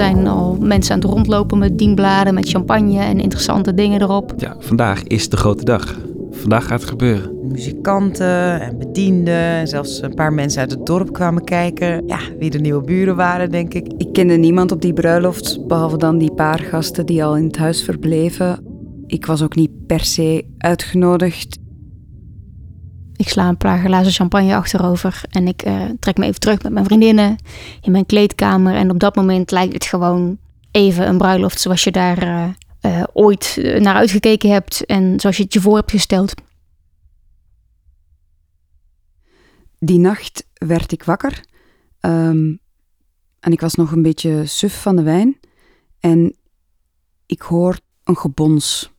zijn al mensen aan het rondlopen met dienbladen, met champagne en interessante dingen erop. Ja, vandaag is de grote dag. Vandaag gaat het gebeuren. Muzikanten en bedienden en zelfs een paar mensen uit het dorp kwamen kijken. Ja, wie de nieuwe buren waren, denk ik. Ik kende niemand op die bruiloft, behalve dan die paar gasten die al in het huis verbleven. Ik was ook niet per se uitgenodigd. Ik sla een paar glazen champagne achterover en ik uh, trek me even terug met mijn vriendinnen in mijn kleedkamer. En op dat moment lijkt het gewoon even een bruiloft zoals je daar uh, uh, ooit naar uitgekeken hebt en zoals je het je voor hebt gesteld. Die nacht werd ik wakker um, en ik was nog een beetje suf van de wijn. En ik hoor een gebons.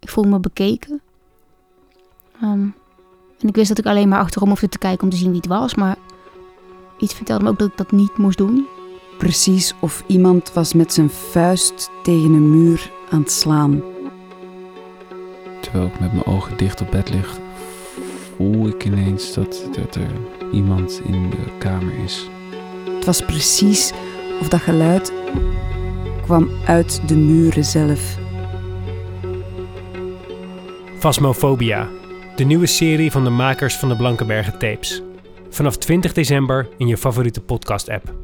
Ik voel me bekeken. Um, en ik wist dat ik alleen maar achterom hoefde te kijken om te zien wie het was, maar iets vertelde me ook dat ik dat niet moest doen. Precies of iemand was met zijn vuist tegen een muur aan het slaan. Terwijl ik met mijn ogen dicht op bed lig, voel ik ineens dat, dat er iemand in de kamer is. Het was precies of dat geluid kwam uit de muren zelf. Phasmophobia, de nieuwe serie van de makers van de Blankenbergen tapes. Vanaf 20 december in je favoriete podcast-app.